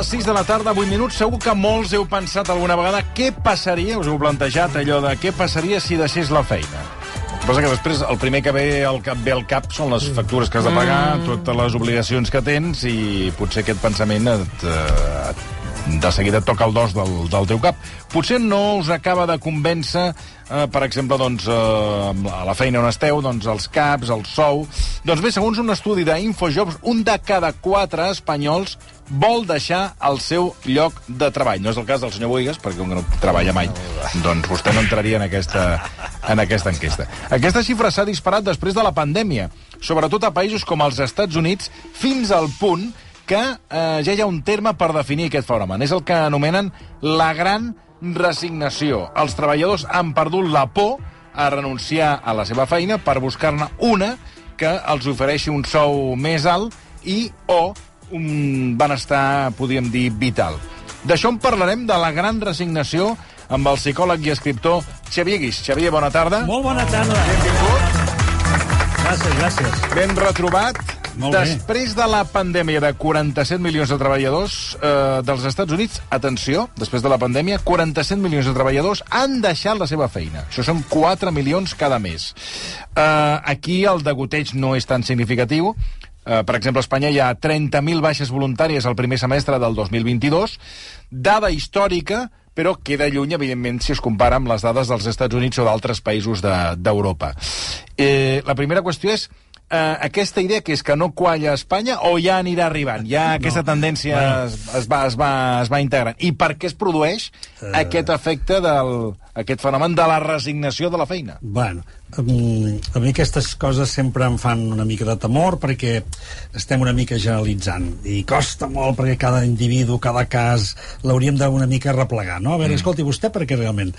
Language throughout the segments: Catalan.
Les 6 de la tarda, 8 minuts. Segur que molts heu pensat alguna vegada què passaria, us heu plantejat allò de què passaria si deixés la feina. El que passa que després el primer que ve al cap ve al cap són les factures que has de pagar, Mm. totes les obligacions que tens i potser aquest pensament et, eh, de seguida et toca el dos del, del teu cap. Potser no us acaba de convèncer, eh, per exemple, doncs, eh, a la feina on esteu, doncs, els caps, el sou... Doncs bé, segons un estudi d'Infojobs, un de cada quatre espanyols vol deixar el seu lloc de treball. No és el cas del senyor Boigas, perquè com que no treballa mai, doncs vostè no entraria en aquesta, en aquesta enquesta. Aquesta xifra s'ha disparat després de la pandèmia, sobretot a països com els Estats Units, fins al punt que eh, ja hi ha un terme per definir aquest fenomen. És el que anomenen la gran resignació. Els treballadors han perdut la por a renunciar a la seva feina per buscar-ne una que els ofereixi un sou més alt i o un benestar, podríem dir, vital. D'això en parlarem, de la gran resignació, amb el psicòleg i escriptor Xavier Guix. Xavier, bona tarda. Molt bona tarda. Benvingut. Gràcies, gràcies. Ben retrobat. Molt bé. després de la pandèmia de 47 milions de treballadors eh, dels Estats Units, atenció, després de la pandèmia, 47 milions de treballadors han deixat la seva feina. Això són 4 milions cada mes. Eh, aquí el degoteig no és tan significatiu. Eh, per exemple, a Espanya hi ha 30.000 baixes voluntàries al primer semestre del 2022, dada històrica, però queda lluny, evidentment, si es compara amb les dades dels Estats Units o d'altres països de- d'Europa. De, eh, la primera qüestió és eh, aquesta idea que és que no qualla Espanya o ja anirà arribant? Ja aquesta tendència Bueno. es, es, va, es, va, es va integrant. I per què es produeix Eh. aquest efecte del, aquest fenomen de la resignació de la feina? Bueno, a mi aquestes coses sempre em fan una mica de temor perquè estem una mica generalitzant i costa molt perquè cada individu, cada cas l'hauríem d'una mica replegar, no? A veure, mm. escolti, vostè per què realment...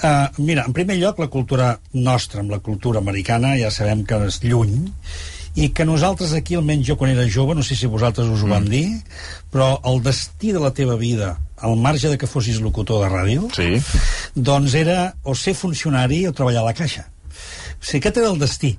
Uh, mira, en primer lloc, la cultura nostra amb la cultura americana ja sabem que és lluny i que nosaltres aquí, almenys jo quan era jove, no sé si vosaltres us ho van dir, però el destí de la teva vida, al marge de que fossis locutor de ràdio, Sí. doncs era o ser funcionari o treballar a la caixa. O sigui, aquest era el destí.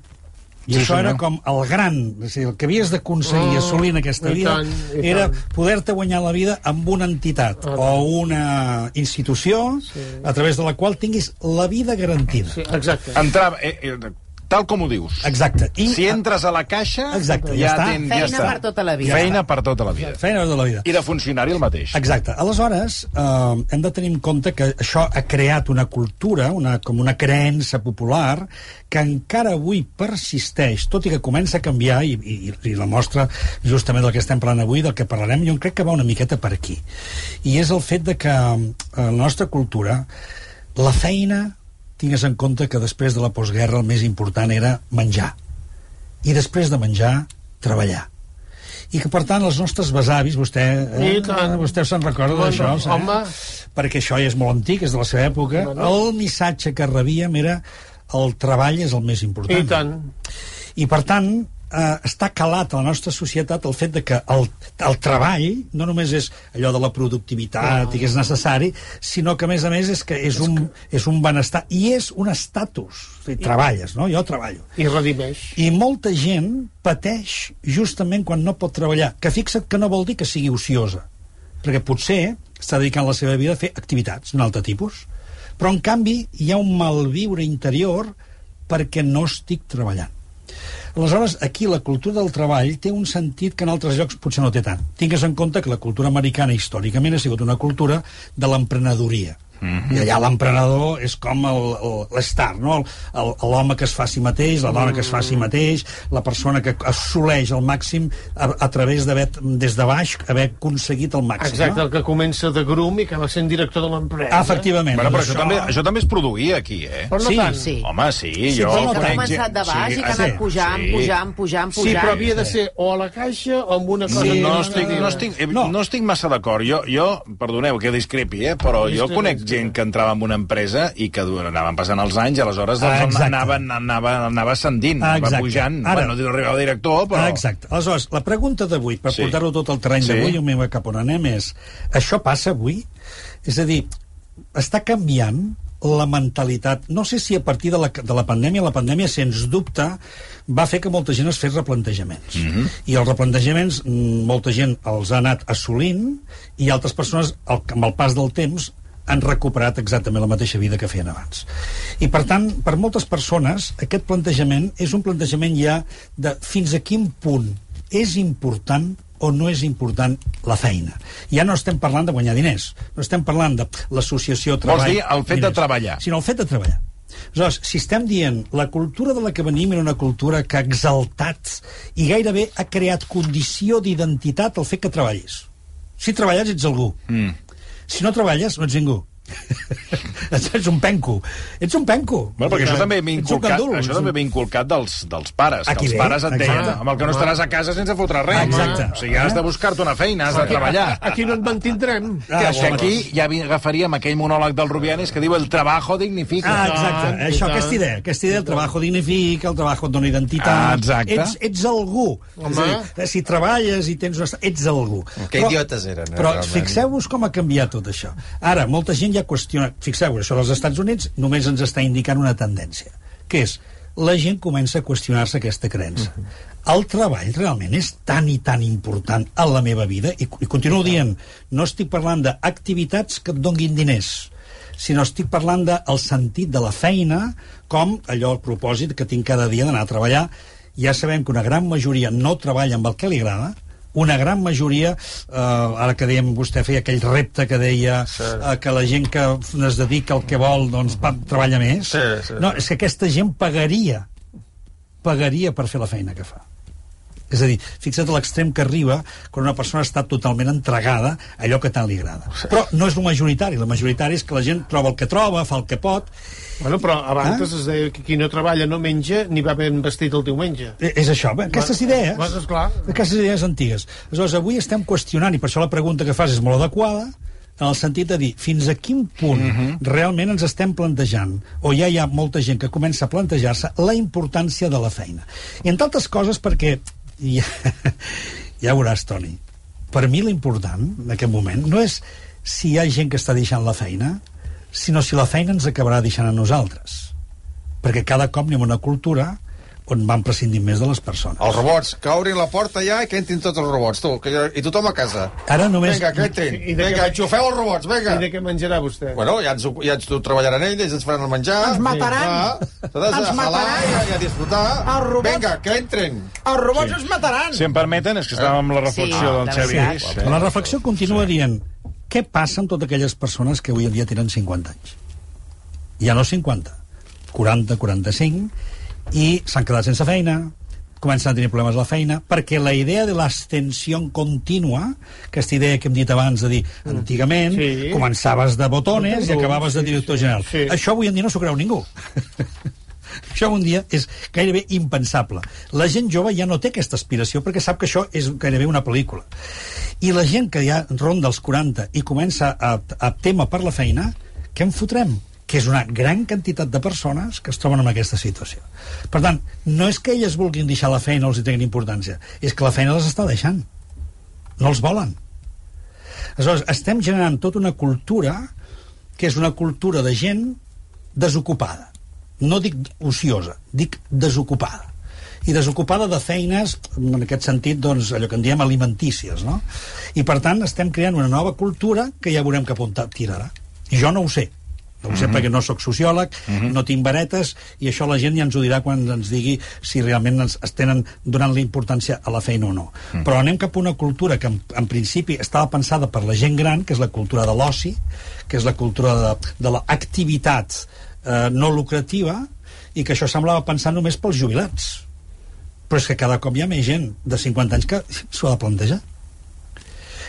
I Sí, això era senyor. com el gran, o sigui, el que havies d'aconseguir Oh, assolir en aquesta i vida tant, era poder-te guanyar la vida amb una entitat Ah, o una institució a través de la qual tinguis la vida garantida. Sí, exacte. Entrava, eh, eh, tal com ho dius. Exacte. I Si entres a la caixa, Exacte, ja ja, està. tens, ja Feina està. per tota la vida. Feina per tota la vida. feina de la vida. I de funcionari el mateix. Exacte. Aleshores, eh, hem de tenir en compte que això ha creat una cultura, una, com una creença popular, que encara avui persisteix, tot i que comença a canviar, i, i, i la mostra justament del que estem parlant avui, del que parlarem, jo crec que va una miqueta per aquí. I és el fet de que eh, la nostra cultura, la feina, tingues en compte que després de la postguerra el més important era menjar. I després de menjar, treballar i que per tant els nostres besavis vostè, eh, tant. vostè se'n recorda Home, d'això eh? home. perquè això ja és molt antic, és de la seva època Bueno. el missatge que rebíem era el treball és el més important I tant. i per tant eh, està calat a la nostra societat el fet de que el, el treball no només és allò de la productivitat i que és necessari, sinó que a més a més és que és un, és un benestar i és un estatus, sigui, treballes no? jo treballo I redimeix. i molta gent pateix justament quan no pot treballar, que fixa't que no vol dir que sigui ociosa, perquè potser està dedicant la seva vida a fer activitats d'un altre tipus, però en canvi hi ha un malviure interior perquè no estic treballant. Aleshores, aquí la cultura del treball té un sentit que en altres llocs potser no té tant. Tingues en compte que la cultura americana històricament ha sigut una cultura de l'emprenedoria. Mm -hmm. I allà l'emprenedor és com l'estar, no? L'home que es fa a si mateix, la dona que es fa a si mateix, la persona que assoleix el màxim a, a través d'haver, des de baix, haver aconseguit el màxim. Exacte, no? el que comença de grum i que va sent director de l'empresa. Ah, efectivament. Bueno, però doncs això, també, això també es produïa aquí, eh? Però no Sí, tant. Sí. Home, sí, Sí, jo però no Que ha començat de baix i que ha sí, anat pujant, sí. pujant, pujant, Sí, pujant. però havia de ser o a la caixa o amb una cosa... Sí, no, administrativa. estic, no, estic, eh, No. no. estic massa d'acord. Jo, jo, perdoneu que discrepi, eh, però jo conec. Gent que entrava en una empresa i que anaven passant els anys i aleshores Ah, doncs, exacte. anava, anava, anava ascendint, Ah, anava exacte. pujant. Ara- Bueno, no arribava director, però... Ah, exacte. Aleshores, la pregunta d'avui, per Sí. portar-ho tot al terreny Sí. d'avui, sí. cap on anem, és això passa avui? És a dir, està canviant la mentalitat. No sé si a partir de la, de la pandèmia, la pandèmia, sens dubte, va fer que molta gent es fes replantejaments. Mm -hmm. I els replantejaments, mm, molta gent els ha anat assolint i altres persones, al- amb el pas del temps, han recuperat exactament la mateixa vida que feien abans. I, per tant, per moltes persones, aquest plantejament és un plantejament ja de fins a quin punt és important o no és important la feina. Ja no estem parlant de guanyar diners, no estem parlant de l'associació treball... dir el fet de diners, treballar. Sinó el fet de treballar. Aleshores, si estem dient la cultura de la que venim era una cultura que ha exaltat i gairebé ha creat condició d'identitat el fet que treballis. Si treballes, ets algú. Mm. Si no treballes, no ets ningú. ets un penco. Ets un penco. Bueno, perquè això també un inculcat, això també m'ha inculcat dels, dels pares. Aquí que els pares et deien, exacte. amb el que no estaràs a casa sense fotre res. Exacte. O sigui, has de buscar-te una feina, has de treballar. Aquí no et mantindrem. Que Ah, això aquí ja vi- agafaríem aquell monòleg del Rubianes que diu el trabajo dignifica. Ah, exacte. i Això, aquesta idea. Aquesta idea, el treball dignifica, el treball et dona identitat. Ah, exacte. Ets, ets algú. Home. És a dir, si treballes i tens una... Ets algú. Que idiotes eren, eh, Però realment. fixeu-vos com ha canviat tot això. Ara, molta gent ja qüestiona... Fixeu-vos, això dels Estats Units només ens està indicant una tendència, que és la gent comença a qüestionar-se aquesta creença. El treball realment és tan i tan important a la meva vida, i, i continuo dient, no estic parlant d'activitats que et donguin diners, sinó estic parlant del sentit de la feina com allò, el propòsit que tinc cada dia d'anar a treballar. Ja sabem que una gran majoria no treballa amb el que li agrada, una gran majoria, eh, ara que dèiem, vostè feia aquell repte que deia Sí. eh, que la gent que es dedica al que vol doncs pa, treballa més. Sí, sí. No, és que aquesta gent pagaria pagaria per fer la feina que fa. És a dir, fixa't a l'extrem que arriba quan una persona està totalment entregada a allò que tant li agrada. Però no és el majoritari. El majoritari és que la gent troba el que troba, fa el que pot. Bueno, però abans Ah? es deia que qui no treballa no menja ni va ben vestit el diumenge. Eh, És això, bé, aquestes idees... Bueno, esclar. Aquestes idees antigues. Aleshores, avui estem qüestionant, i per això la pregunta que fas és molt adequada, en el sentit de dir fins a quin punt uh -huh. realment ens estem plantejant, o ja hi ha molta gent que comença a plantejar-se la importància de la feina. I entre altres coses perquè, ja, ja veuràs, Toni, per mi l'important en aquest moment no és si hi ha gent que està deixant la feina, sinó si la feina ens acabarà deixant a nosaltres. Perquè cada cop anem a una cultura on van prescindir més de les persones. Els robots, que obrin la porta ja i que entrin tots els robots, tu, que, i tothom a casa. Ara només... Vinga, que entrin. I Vinga, enxufeu els robots, vinga. I de què menjarà vostè? Bueno, ja ens, ho- ja ens ho treballaran ells, ells ens faran el menjar. Ens mataran. Ah, Ens mataran. i, i a disfrutar. Els robots- Vinga, que entrin. Els robots ens mataran! Si em permeten, és que estàvem amb la reflexió Sí, del de Xavi veritat. Guix. La reflexió continua dient què passa amb totes aquelles persones que avui en dia tenen 50 anys? Ja no 50, 40, 45, i s'han quedat sense feina, comencen a tenir problemes a la feina, perquè la idea de l'extensió contínua, aquesta idea que hem dit abans de dir, antigament, Sí. començaves de botones i acabaves de director sí. general. Sí. Això avui en dia no s'ho creu ningú. Això un dia és gairebé impensable. La gent jove ja no té aquesta aspiració perquè sap que això és gairebé una pel·lícula. I la gent que ja ronda els 40 i comença a, a tema per la feina, què en fotrem? Que és una gran quantitat de persones que es troben en aquesta situació. Per tant, no és que elles vulguin deixar la feina o els hi tinguin importància, és que la feina les està deixant. No els volen. Aleshores, estem generant tota una cultura que és una cultura de gent desocupada. No dic ociosa, dic desocupada. I desocupada de feines, en aquest sentit, doncs, allò que en diem alimentícies, no? I, per tant, estem creant una nova cultura que ja veurem cap on tirarà. Jo no ho sé, ho sé perquè no sóc sociòleg, no tinc varetes, i això la gent ja ens ho dirà quan ens digui si realment ens es tenen donant la importància a la feina o no. Però anem cap a una cultura que en, en principi estava pensada per la gent gran, que és la cultura de l'oci, que és la cultura de, de l'activitat eh, no lucrativa, i que això semblava pensar només pels jubilats. Però és que cada cop hi ha més gent de 50 anys que s'ho ha de plantejar.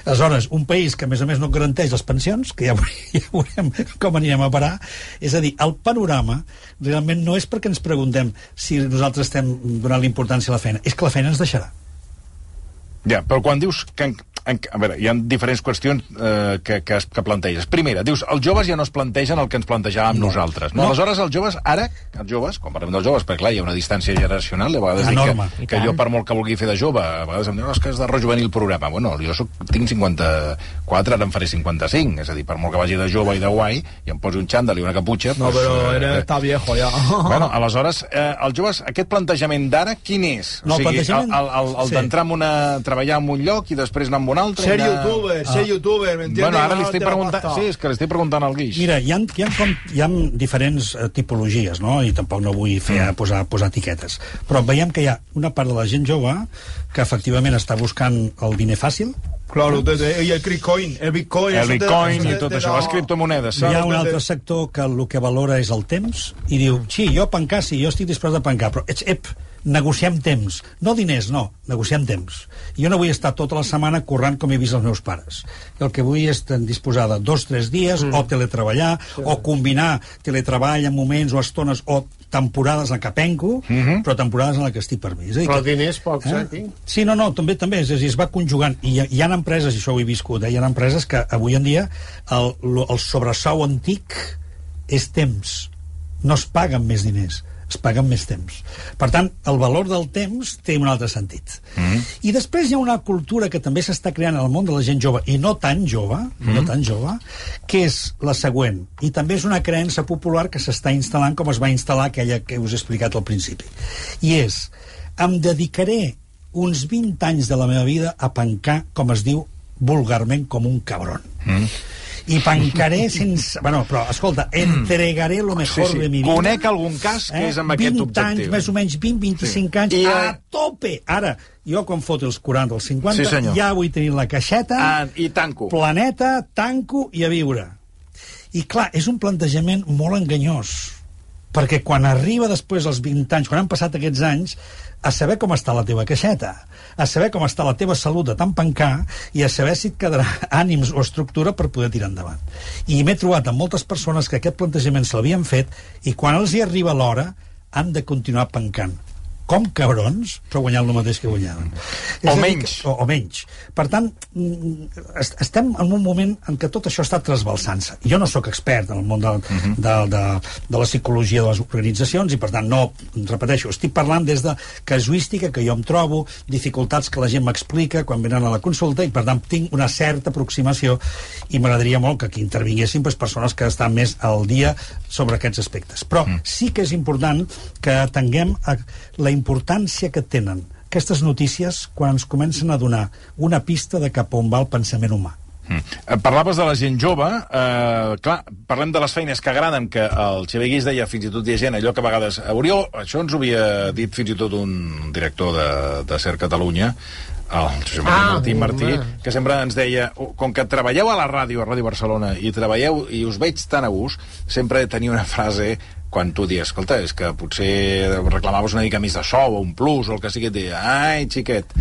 Aleshores, un país que, a més a més, no garanteix les pensions, que ja, ja veurem com anirem a parar, és a dir, el panorama realment no és perquè ens preguntem si nosaltres estem donant l'importància a la feina, és que la feina ens deixarà. Ja, però quan dius que, en- a veure, hi ha diferents qüestions eh, que, que, es, que planteges. Primera, dius, els joves ja no es plantegen el que ens plantejàvem no. nosaltres. No? No. Aleshores, els joves, ara, els joves, quan parlem dels joves, perquè clar, hi ha una distància generacional, a vegades Enorme. dic que, que jo, per molt que vulgui fer de jove, a vegades em diuen, no, és que has de rejuvenir el programa. Bueno, jo soc, tinc 54, ara en faré 55, és a dir, per molt que vagi de jove i de guai, i em posi un xandall i una caputxa... No, doncs, pero eh, eres, está viejo ya. Bueno, aleshores, eh, els joves, aquest plantejament d'ara, quin és? No, el o sigui, plantejament- el, el, el sí. d'entrar en una... treballar en un lloc i després anar en un altre... Ser anar- youtuber, ser youtuber, ¿me entiendes? Bueno, ara li estic preguntant... Sí, és que li estic preguntant al Guix. Mira, hi ha, hi ha, com, hi ha diferents eh, tipologies, no? i tampoc no vull fer mm. posar, posar etiquetes. Però veiem que hi ha una part de la gent jove que efectivament està buscant el diner fàcil, Claro, desde, y el Bitcoin, el Bitcoin. el bitcoin eso i te- tot te això, da- les criptomonedes. hi ha un altre sector que el que valora és el temps i diu, sí, jo pencar, sí, jo estic disposat a pencar, però ets, ep, negociem temps. No diners, no, negociem temps. Jo no vull estar tota la setmana corrent com he vist els meus pares. El que vull és disposar de dos, tres dies, mm. o teletreballar, o combinar teletreball en moments o estones, o temporades en què penco, mm -hmm. però temporades en que estic per mi. És a dir, Però que- diners pocs, eh, tinc. Sí, no, no, també també, és a dir, es va conjugant. I hi ha, hi ha empreses, i això ho he viscut, eh, hi ha empreses que avui en dia el, el sobresou antic és temps. No es paguen més diners, es paguen més temps. Per tant, el valor del temps té un altre sentit. Mm. I després hi ha una cultura que també s'està creant el món de la gent jove, i no tan jove, mm. no tan jove, que és la següent. I també és una creença popular que s'està instal·lant com es va instal·lar aquella que us he explicat al principi. I és, em dedicaré uns 20 anys de la meva vida a pencar, com es diu vulgarment, com un cabron. Mm. I pencaré sense... Bueno, però, escolta, entregaré lo mejor Sí, sí. de mi vida. Conec algun cas que és amb aquest 20 objectiu. anys, més o menys 20, 25 anys, I, a eh, tope! Ara, jo quan foti els 40 els 50, Sí, senyor. ja vull tenir la caixeta, Ah, I tanco. planeta, tanco i a viure. I clar, és un plantejament molt enganyós, perquè quan arriba després els 20 anys, quan han passat aquests anys, a saber com està la teva caixeta, a saber com està la teva salut de tant pencar i a saber si et quedarà ànims o estructura per poder tirar endavant. I m'he trobat amb moltes persones que aquest plantejament se l'havien fet i quan els hi arriba l'hora han de continuar pencant com cabrons, però guanyant el mateix que guanyaven. Dir menys. Que, o, o menys. Per tant, mm, est- estem en un moment en què tot això està trasbalsant-se. Jo no sóc expert en el món de, uh -huh. de, de, de la psicologia de les organitzacions i, per tant, no, repeteixo, estic parlant des de casuística que jo em trobo, dificultats que la gent m'explica quan venen a la consulta i, per tant, tinc una certa aproximació i m'agradaria molt que aquí intervinguessin pues, persones que estan més al dia sobre aquests aspectes. Però mm. sí que és important que atenguem a la importància que tenen aquestes notícies quan ens comencen a donar una pista de cap on va el pensament humà. Mm. Eh, Parlaves de la gent jove, eh, clar, parlem de les feines que agraden, que el Xavier Guix deia fins i tot hi ha gent, allò que a vegades... Oriol, això ens ho havia dit fins i tot un director de, de Ser Catalunya, el Josep Maria Ah, Martí Martí, home. que sempre ens deia, "Oh, com que treballeu a la ràdio, a Ràdio Barcelona, i treballeu i us veig tan a gust, sempre tenia una frase quan tu dius, escolta, és que potser reclamaves una mica més de sou o un plus o el que sigui, et deia, ai, xiquet,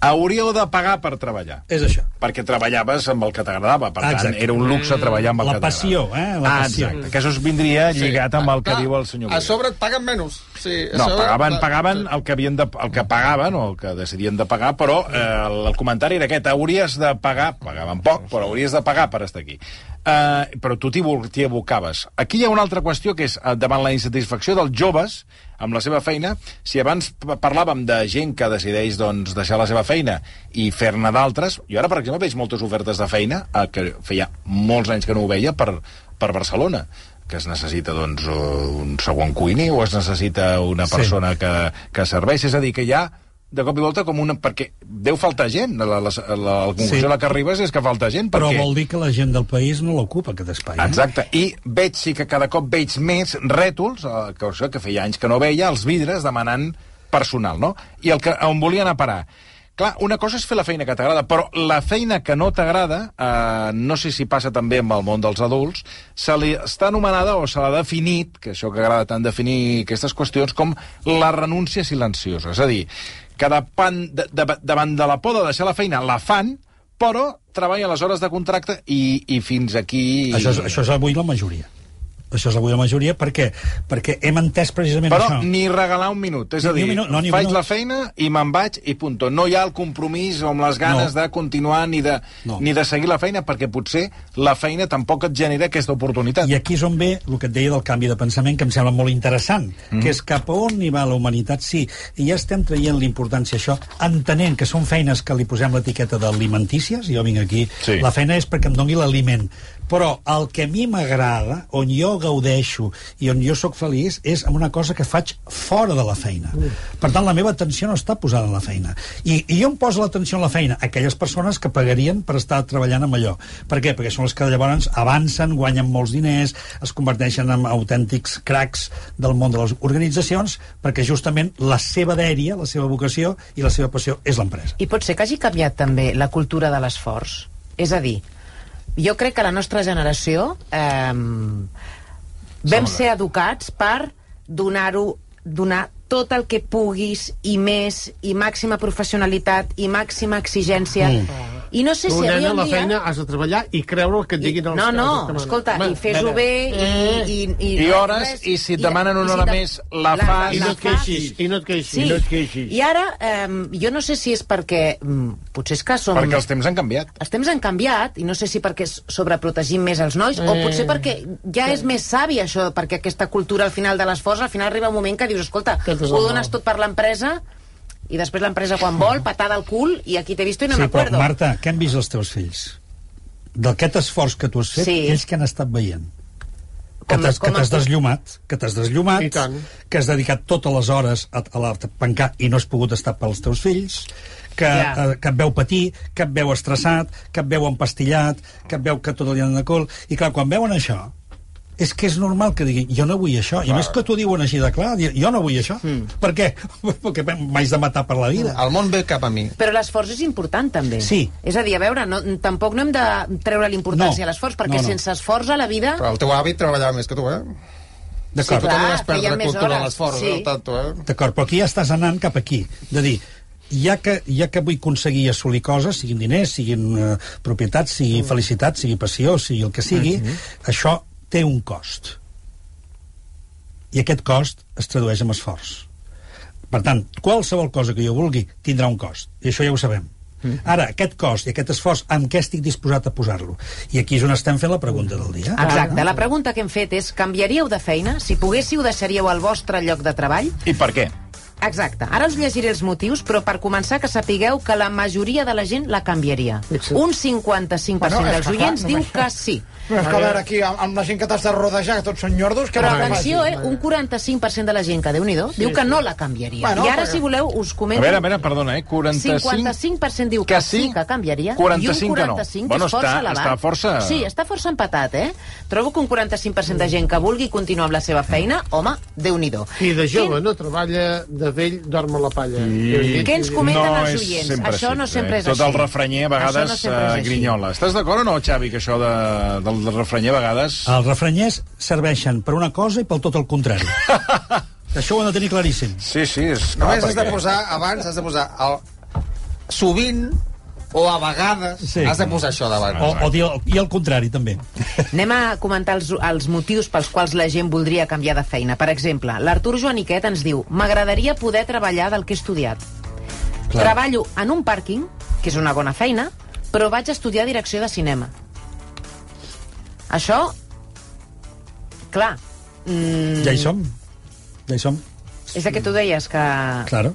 hauríeu de pagar per treballar És això. perquè treballaves amb el que t'agradava. Per Exacte. tant, era un luxe treballar amb el La que t'agradava. passió, eh? La ah, passió. exacte. Que això es vindria lligat amb el que Clar, diu el senyor A sobre et paguen menys. Sí, No, sobre- pagaven, pagaven el que, havien de, el que pagaven o el que decidien de pagar, però eh, el, comentari era aquest, hauries de pagar, pagaven poc, però hauries de pagar per estar aquí. Eh, però tu t'hi abocaves. Aquí hi ha una altra qüestió que és eh, davant la insatisfacció dels joves amb la seva feina, si abans pa- parlàvem de gent que decideix doncs, deixar la seva feina i fer-ne d'altres, jo ara, per exemple, veig moltes ofertes de feina, eh, que feia molts anys que no ho veia, per, per Barcelona que es necessita doncs, un segon cuiner o es necessita una Sí. persona que, que serveix, és a dir, que hi ha de cop i volta com una... perquè deu faltar gent, la, la, la, la conclusió Sí. a la que arribes és que falta gent, Però perquè... vol dir que la gent del país no l'ocupa, aquest espai. Eh? Exacte, i veig sí que cada cop veig més rètols, eh, que, que feia anys que no veia, els vidres demanant personal, no? I el que, on volien a parar. Clar, una cosa és fer la feina que t'agrada, però la feina que no t'agrada, eh, no sé si passa també amb el món dels adults, se li està anomenada o se l'ha definit, que això que agrada tant definir aquestes qüestions, com la renúncia silenciosa. És a dir, que davant de, de, davant de la por de deixar la feina la fan, però treballen les hores de contracte i, i fins aquí... Això, és, això és avui la majoria. Això és avui la majoria, per què? Perquè hem entès precisament Però això. ni regalar un minut. És Ni- a ni dir, un minut, no, ni faig minut. la feina i me'n vaig i punto. No hi ha el compromís o amb les ganes No. de continuar ni de, No. ni de seguir la feina, perquè potser la feina tampoc et genera aquesta oportunitat. I aquí és on ve el que et deia del canvi de pensament, que em sembla molt interessant, mm. que és cap a on hi va la humanitat, sí, i ja estem traient l'importància a això, entenent que són feines que li posem l'etiqueta d'alimentícies, jo vinc aquí, Sí. la feina és perquè em doni l'aliment, però el que a mi m'agrada, on jo gaudeixo i on jo sóc feliç, és amb una cosa que faig fora de la feina. Per tant, la meva atenció no està posada en la feina. I, i jo em poso l'atenció en la feina, aquelles persones que pagarien per estar treballant amb allò. Per què? Perquè són les que llavors avancen, guanyen molts diners, es converteixen en autèntics cracs del món de les organitzacions, perquè justament la seva dèria, la seva vocació i la seva passió és l'empresa. I pot ser que hagi canviat també la cultura de l'esforç. És a dir, jo crec que la nostra generació eh, vam ser educats per donar-ho donar tot el que puguis i més, i màxima professionalitat i màxima exigència. Mm. I no sé Tu, si nena, en la dia feina has de treballar i creure el que et diguin els no, no, els escolta, i fes-ho bé i, i, i, I hores, i si et demanen una hora més, la fas. I no et queixis, i no et queixis. Sí, no et queixis. i ara eh, jo no sé si és perquè mm, potser és que som... Perquè els temps han canviat. els temps han canviat i no sé si perquè sobreprotegim més els nois o potser perquè ja és més savi això, perquè aquesta cultura al final de l'esforç al final arriba un moment que dius, escolta, ho dones tot per l'empresa i després l'empresa quan vol, patada al cul i aquí t'he vist i no sí, però, m'acuerdo. Marta, què han vist els teus fills? D'aquest esforç que tu has fet, Sí. ells que han estat veient? Que t'has que t'has desllumat, que t'has desllumat, que has dedicat totes les hores a, a la pencar i no has pogut estar pels teus fills, que, Ja. eh, que et veu patir, que et veu estressat, que et veu empastillat, que et veu que tot el dia de cul... I clar, quan veuen això, és que és normal que diguin, jo no vull això. I a més que t'ho diuen així de clar, jo no vull això. Mm. Per què? Perquè m'haig de matar per la vida. El món ve cap a mi. Però l'esforç és important, també. Sí. És a dir, a veure, no, tampoc no hem de treure l'importància No. a l'esforç, perquè No, no. sense esforç a la vida... Però el teu avi treballava més que tu, eh? D'acord. tu clar, també vas cultura hores, l'esforç, sí. eh? Tanto, eh? D'acord, però aquí ja estàs anant cap aquí. De dir, ja que, ja que vull aconseguir assolir coses, siguin diners, siguin uh, propietats, sigui felicitat, sigui passió, sigui el que sigui, això té un cost. I aquest cost es tradueix en esforç. Per tant, qualsevol cosa que jo vulgui tindrà un cost, i això ja ho sabem. Ara, aquest cost i aquest esforç, amb què estic disposat a posar-lo? I aquí és on estem fent la pregunta del dia. Exacte, la pregunta que hem fet és canviaríeu de feina? Si poguéssiu, deixaríeu el vostre lloc de treball? I per què? Exacte. Ara us llegiré els motius, però per començar que sapigueu que la majoria de la gent la canviaria. Un 55% Bueno, dels oients diu que sí. Però és que a veure, aquí, amb, amb la gent que t'has de rodejar, que tots són nyordos... Que Però no atenció, eh? Un 45% de la gent que, déu nhi diu que no la canviaria. Bueno, I ara, però- si voleu, us A comento... veure, a veure, perdona, eh? 45... 55% diu que, que sí, sí, que canviaria, 45 i un que no. 45 Bueno, és força està- elevat. està força- Sí, està força empatat, eh? Trobo que un 45% de gent que vulgui continuar amb la seva feina, home, déu nhi I de jove no treballa, de vell dorm a la palla. I... Què ens comenten no els oients? Això no així, sempre és Tot el així. refrenyer a vegades no eh, grinyola. Estàs d'acord o no, Xavi, que això de, del refrenyer a vegades... Els refrenyers serveixen per una cosa i pel tot el contrari. Això ho han de tenir claríssim. Sí, sí, és... Només has de perquè- posar, abans has de posar el... sovint o a vegades Sí. has de posar això davant. O, o dir, el- I el contrari, també. Anem a comentar els, els motius pels quals la gent voldria canviar de feina. Per exemple, l'Artur Joaniquet ens diu m'agradaria poder treballar del que he estudiat. Clar. Treballo en un pàrquing, que és una bona feina, però vaig estudiar direcció de cinema. Això, clar, mm, Ja hi som. Ja hi som. és el que tu deies, que... Claro.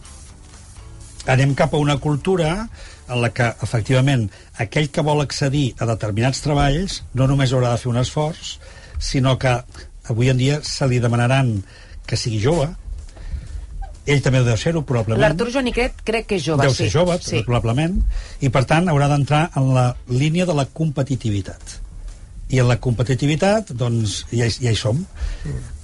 Anem cap a una cultura en la que, efectivament, aquell que vol accedir a determinats treballs no només haurà de fer un esforç, sinó que avui en dia se li demanaran que sigui jove, ell també deu ser-ho, probablement. L'Artur Joaniquet crec que és jove, deu sí. ser jove, sí. probablement, i per tant haurà d'entrar en la línia de la competitivitat. I en la competitivitat, doncs, ja, hi- ja hi som.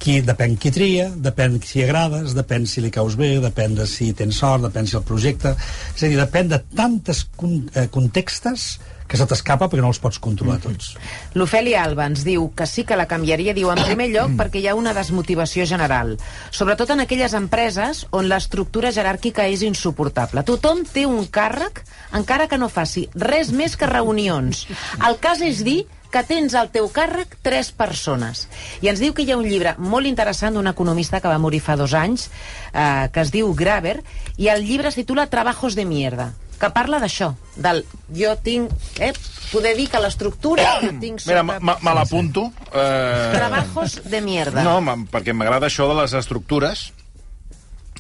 Qui, depèn qui tria, depèn si agrades, depèn si li caus bé, depèn de si tens sort, depèn si el projecte... És a dir, depèn de tantes con eh, contextes que se t'escapa perquè no els pots controlar tots. L'Ofeli Alba ens diu que sí que la canviaria, diu, en primer lloc perquè hi ha una desmotivació general, sobretot en aquelles empreses on l'estructura jeràrquica és insuportable. Tothom té un càrrec, encara que no faci res més que reunions. El cas és dir que tens al teu càrrec tres persones. I ens diu que hi ha un llibre molt interessant d'un economista que va morir fa dos anys, eh, que es diu Graver, i el llibre es titula Trabajos de mierda que parla d'això, del jo tinc, eh, poder dir que l'estructura que tinc Mira, sota... me- me me l'apunto. Eh... Trabajos de mierda. No, perquè m'agrada això de les estructures,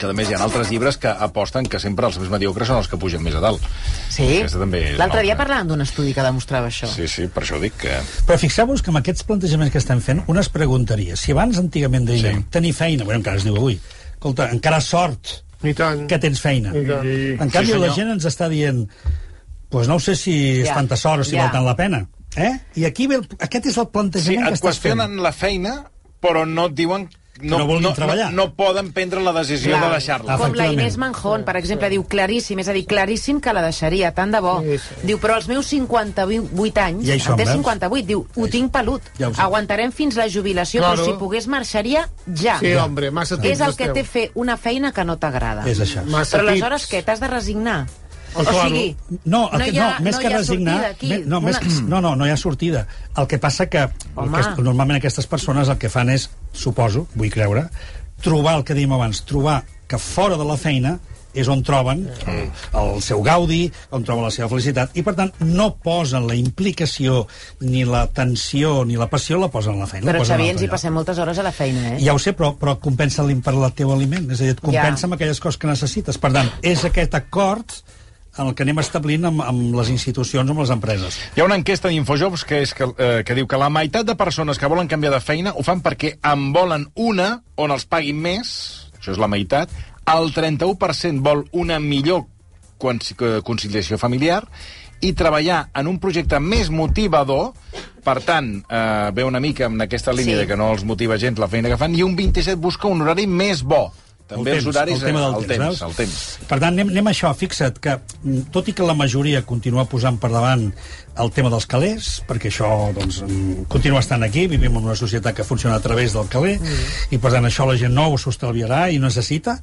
que a més hi ha altres llibres que aposten que sempre els més mediocres són els que pugen més a dalt. Sí? L'altre dia parlàvem d'un estudi que demostrava això. Sí, sí, per això dic que... Però fixeu-vos que amb aquests plantejaments que estem fent, un es preguntaria, si abans antigament deien Sí. sí. tenir feina, bueno, encara es diu avui, escolta, encara sort I tant. que tens feina. I tant. En canvi, senyor. la gent ens està dient pues no ho sé si és Ja, tanta sort o si ja. val tant la pena. Eh? I aquí ve el, aquest és el Sí, plantejament que et estàs fent. qüestionen la feina, però no et diuen... No, no vulguin no, treballar. No, no poden prendre la decisió Clar. de deixar-la. Com la. Inés Manjón, per exemple, diu claríssim, és a dir, claríssim que la deixaria, tant de bo. Sí, sí. Diu, però als meus 58 anys, Ja som, en té veus? 58, diu, ho tinc pelut. Ja ho. Aguantarem fins la jubilació, Claro. però si pogués marxaria ja. Sí, hombre, massa temps És el que té fer una feina que no t'agrada. És això. Massa Però aleshores què? T'has de resignar? O claro. sigui, No, el que, hi ha, no, més no que hi ha resignar... sortida me- no, més, Una- no, no, no hi ha sortida. El que passa que, Home. el que normalment aquestes persones el que fan és, suposo, vull creure, trobar el que dèiem abans, trobar que fora de la feina és on troben el, el seu gaudi, on troben la seva felicitat, i per tant no posen la implicació, ni la tensió, ni la passió, la posen a la feina. Però, Xavier, ens hi passem moltes hores a la feina, eh? Ja ho sé, però, però compensa-li per el teu aliment. És a dir, et compensa Ja. amb aquelles coses que necessites. Per tant, és aquest acord en el que anem establint amb, amb les institucions, amb les empreses. Hi ha una enquesta d'Infojobs que, és que, eh, que diu que la meitat de persones que volen canviar de feina ho fan perquè en volen una on els paguin més, això és la meitat, el 31% vol una millor eh, conciliació familiar i treballar en un projecte més motivador, per tant, eh, ve una mica en aquesta línia Sí. de que no els motiva gens la feina que fan, i un 27 busca un horari més bo. També El els horaris... el tema eh, del el temps, temps, el temps. Per tant, anem, anem a això. Fixa't que, mm, tot i que la majoria continua posant per davant el tema dels calés, perquè això doncs, mm, continua estant aquí, vivim en una societat que funciona a través del caler, mm. i per tant això la gent no ho s'estalviarà i necessita,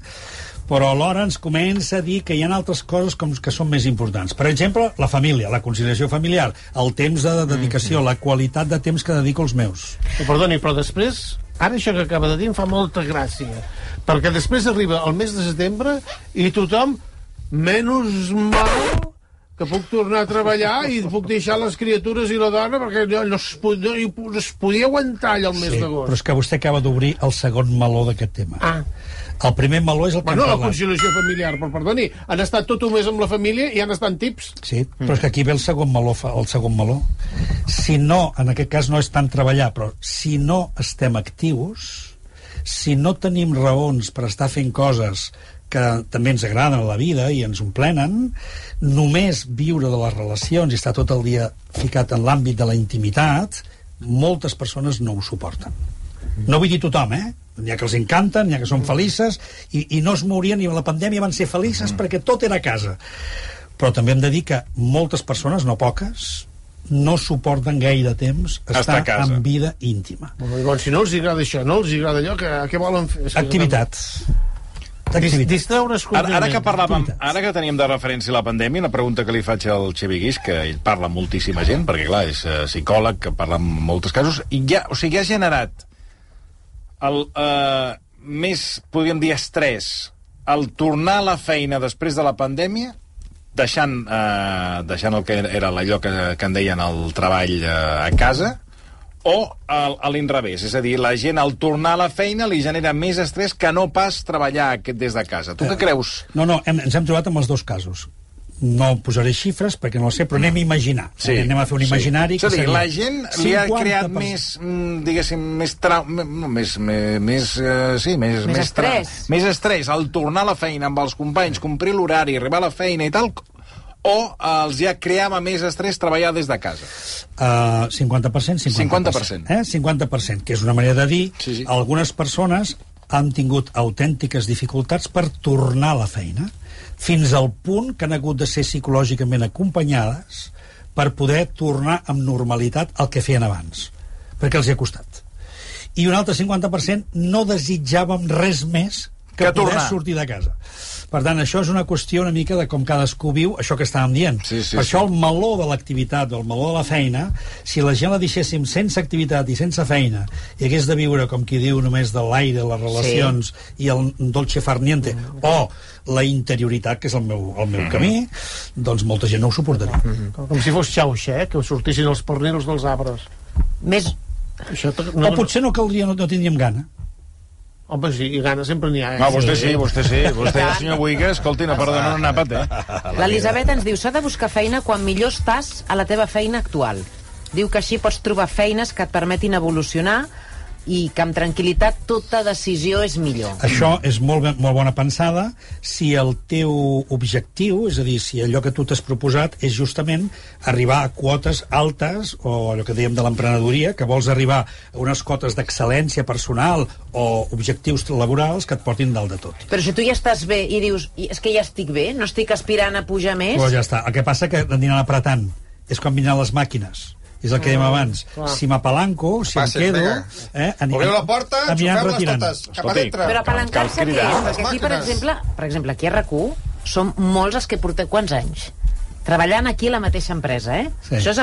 però alhora ens comença a dir que hi ha altres coses com que són més importants. Per exemple, la família, la conciliació familiar, el temps de dedicació, la qualitat de temps que dedico als meus. Oh, perdoni, però després, ara això que acaba de dir em fa molta gràcia, perquè després arriba el mes de setembre i tothom, menys mal que puc tornar a treballar i puc deixar les criatures i la dona perquè no, no, es, no, no es podia aguantar allà el mes Sí, d'agost. però és que vostè acaba d'obrir el segon meló d'aquest tema. Ah. El primer meló és el que Bueno, hem la parlat. conciliació familiar, però perdoni, han estat tot un mes amb la família i han estat tips. Sí, però és que aquí ve el segon meló, el segon meló. Si no, en aquest cas no és tant treballar, però si no estem actius, si no tenim raons per estar fent coses que també ens agraden a la vida i ens omplenen, només viure de les relacions i estar tot el dia ficat en l'àmbit de la intimitat, moltes persones no ho suporten. No vull dir tothom, eh? N'hi ha que els encanten, n'hi ha que són felices, i, i no es mourien, i a la pandèmia van ser felices perquè tot era a casa. Però també hem de dir que moltes persones, no poques, no suporten gaire temps estar, Estar a casa. en vida íntima. Bueno, si no els agrada això, no els agrada allò, que, què volen fer? És que- Activitat. Dis, Activitat. distraure's Ara, ara que parlàvem, ara que teníem de referència la pandèmia, una pregunta que li faig al Xevi Guix, que ell parla amb moltíssima gent, perquè clar, és eh, psicòleg, que parla en molts casos, i ja, o sigui, ha generat el eh, més, podríem dir, estrès, el tornar a la feina després de la pandèmia, deixant, eh, deixant el que era allò que, que en deien el treball eh, a casa, o a, a l'inrevés, és a dir, la gent al tornar a la feina li genera més estrès que no pas treballar aquest des de casa. Tu què creus? No, no, hem, ens hem trobat amb els dos casos. No posaré xifres perquè no ho sé, però anem a imaginar. Sí, anem a fer un sí. imaginari És a dir, seria la gent li ha 50%. creat més, mm, diguéssim, més trau... No, més, més, més eh, sí, més, Més tra- estrès. Més estrès al tornar a la feina amb els companys, complir l'horari, arribar a la feina i tal, o els ja creava més estrès treballar des de casa? Uh, 50%, 50%. 50%. Eh? 50%, que és una manera de dir Sí, sí. algunes persones han tingut autèntiques dificultats per tornar a la feina, fins al punt que han hagut de ser psicològicament acompanyades per poder tornar amb normalitat al que feien abans, perquè els hi ha costat. I un altre 50% no desitjàvem res més que, Que poder tornar. sortir de casa. Per tant, això és una qüestió una mica de com cadascú viu això que estàvem dient. Sí, sí, per sí. això el meló de l'activitat, o el meló de la feina, si la gent la deixéssim sense activitat i sense feina, i hagués de viure, com qui diu, només de l'aire, les relacions sí. i el dolce far niente, o la interioritat, que és el meu, el meu camí, doncs molta gent no ho suportaria. Com, com si fos Xauxer, que sortissin els pernils dels arbres. Més, Això No, o potser no caldria, no, no tindríem gana. Home, sí, i gana sempre n'hi ha. Eh? No, vostè sí, vostè sí. Vostè i el senyor Boiga, escolti, no perdona un àpat, eh? L'Elisabet ens diu s'ha de buscar feina quan millor estàs a la teva feina actual. Diu que així pots trobar feines que et permetin evolucionar i que amb tranquil·litat tota decisió és millor. Això és molt, ben- molt bona pensada si el teu objectiu, és a dir, si allò que tu t'has proposat és justament arribar a quotes altes, o allò que dèiem de l'emprenedoria, que vols arribar a unes quotes d'excel·lència personal o objectius laborals que et portin dalt de tot. Però si tu ja estàs bé i dius "I és que ja estic bé, no estic aspirant a pujar més... Però ja està. El que passa que aniran apretant. És com vindran les màquines. És el que dèiem abans. Si m'apalanco, si em quedo... Eh, ani- Obriu la porta, retirant. totes, cap a dintre. Però apalancar-se què és? Perquè aquí, per exemple, per exemple, aquí a RAC1 som molts els que portem quants anys? Treballant aquí a la mateixa empresa, eh? Sí. Això és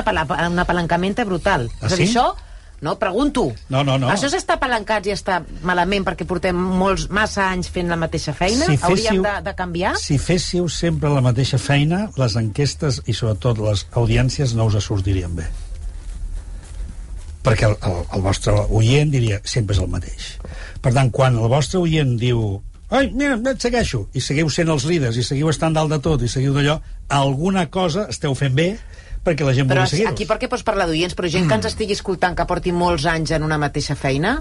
un apalancament brutal. Ah, és a dir, sí? això... No, pregunto. No, no, no. Això s'està apalancats i està malament perquè portem molts, massa anys fent la mateixa feina? Si Hauríem féssiu- de, de canviar? Si féssiu sempre la mateixa feina, les enquestes i sobretot les audiències no us sortirien bé. Perquè el, el, el vostre oient diria sempre és el mateix. Per tant, quan el vostre oient diu ai, mira, et segueixo, i seguiu sent els líders, i seguiu estant dalt de tot, i seguiu d'allò, alguna cosa esteu fent bé perquè la gent Però vulgui seguir-vos. aquí perquè pots parlar d'oients, però gent que ens estigui escoltant que porti molts anys en una mateixa feina,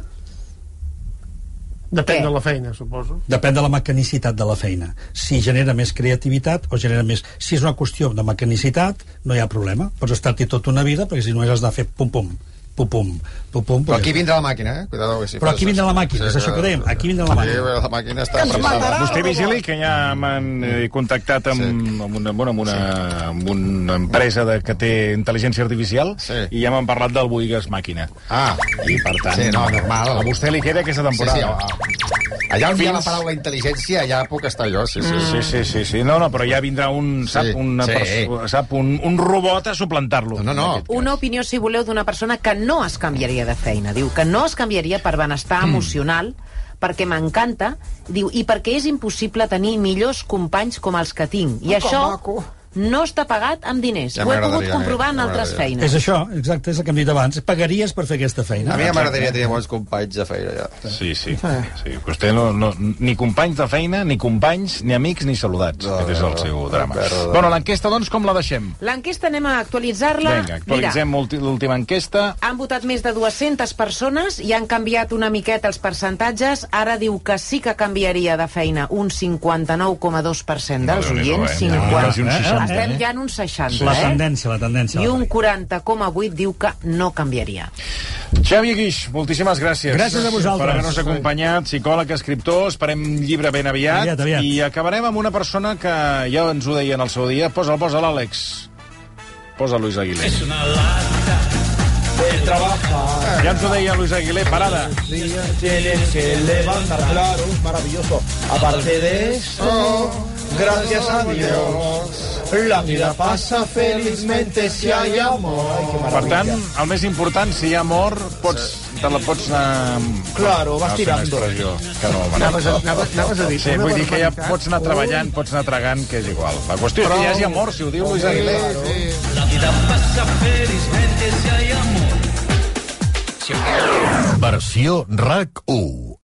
Depèn Què? de la feina, suposo. Depèn de la mecanicitat de la feina. Si genera més creativitat o genera més... Si és una qüestió de mecanicitat, no hi ha problema. Pots estar-hi tota una vida, perquè si no has de fer pum-pum, pum-pum, pum-pum... Però perquè- aquí vindrà la màquina, eh? Cuidado, que si Però aquí vindrà la màquina, és això que dèiem, aquí vindrà la màquina. Aquí la màquina està preparada. Vostè vigili que ja m'han eh, contactat amb, Sí. amb, una, bueno, amb, una, amb una empresa de, que té intel·ligència artificial Sí. i ja m'han parlat del Boigues Màquina. Ah, I per tant, Sí, no, normal. a vostè li queda aquesta sí, sí, temporada. a- allà on hi ha la paraula intel·ligència, allà puc estar jo, sí, sí. Sí, sí, sí, sí. No, no, però ja vindrà un, sap, Sí, una sí. perso- sap un, un robot a suplantar-lo. No, no, no. una opinió, si voleu, d'una persona que no es canviaria de feina. Diu que no es canviaria per benestar Mm. emocional, perquè m'encanta, diu, i perquè és impossible tenir millors companys com els que tinc. I això no està pagat amb diners. Ja Ho he pogut comprovar eh? en altres feines. És això, exacte, és el que hem dit abans. Pagaries per fer aquesta feina. A mi ja m'agradaria tenir bons companys de feina, ja. Sí, sí. sí. Vostè no, no, ni companys de feina, ni companys, ni amics, ni saludats. No, Aquest és el no, seu no, drama. no, no. Bueno, l'enquesta, doncs, com la deixem? L'enquesta anem a actualitzar-la. Vinga, actualitzem l'última enquesta. Han votat més de 200 persones i han canviat una miqueta els percentatges. Ara diu que sí que canviaria de feina un 59,2% dels No, oients. eh? 50. Quasi un 60, Estem eh? ja en un 60, La eh? tendència, la tendència. I un tendència. 40,8 diu que no canviaria. Xavi Guix, moltíssimes gràcies. Gràcies a vosaltres. Per haver-nos acompanyat, psicòleg, escriptor, esperem llibre ben aviat. Aviat, aviat. I acabarem amb una persona que ja ens ho deia en el seu dia. Posa'l, posa l'Àlex. Posa Luis Aguilé. Es una lata de trabajar. Ja ens ho deia Luis Aguilé, parada. Tienes que levantar, claro, maravilloso. Aparte de eso, gracias a Dios, la vida pasa felizmente si hay amor. Ay, qué Per tant, el més important, si hi ha amor, pots, te la pots anar... Claro, vas No, tirando. expressió que no Anaves a, anaves, anaves a dir... Sí, vull dir que ja pots anar treballant, pots anar tragant, que és igual. La qüestió és que hi hagi amor, si ho diu Luis Aguilé. Versió RAC 1.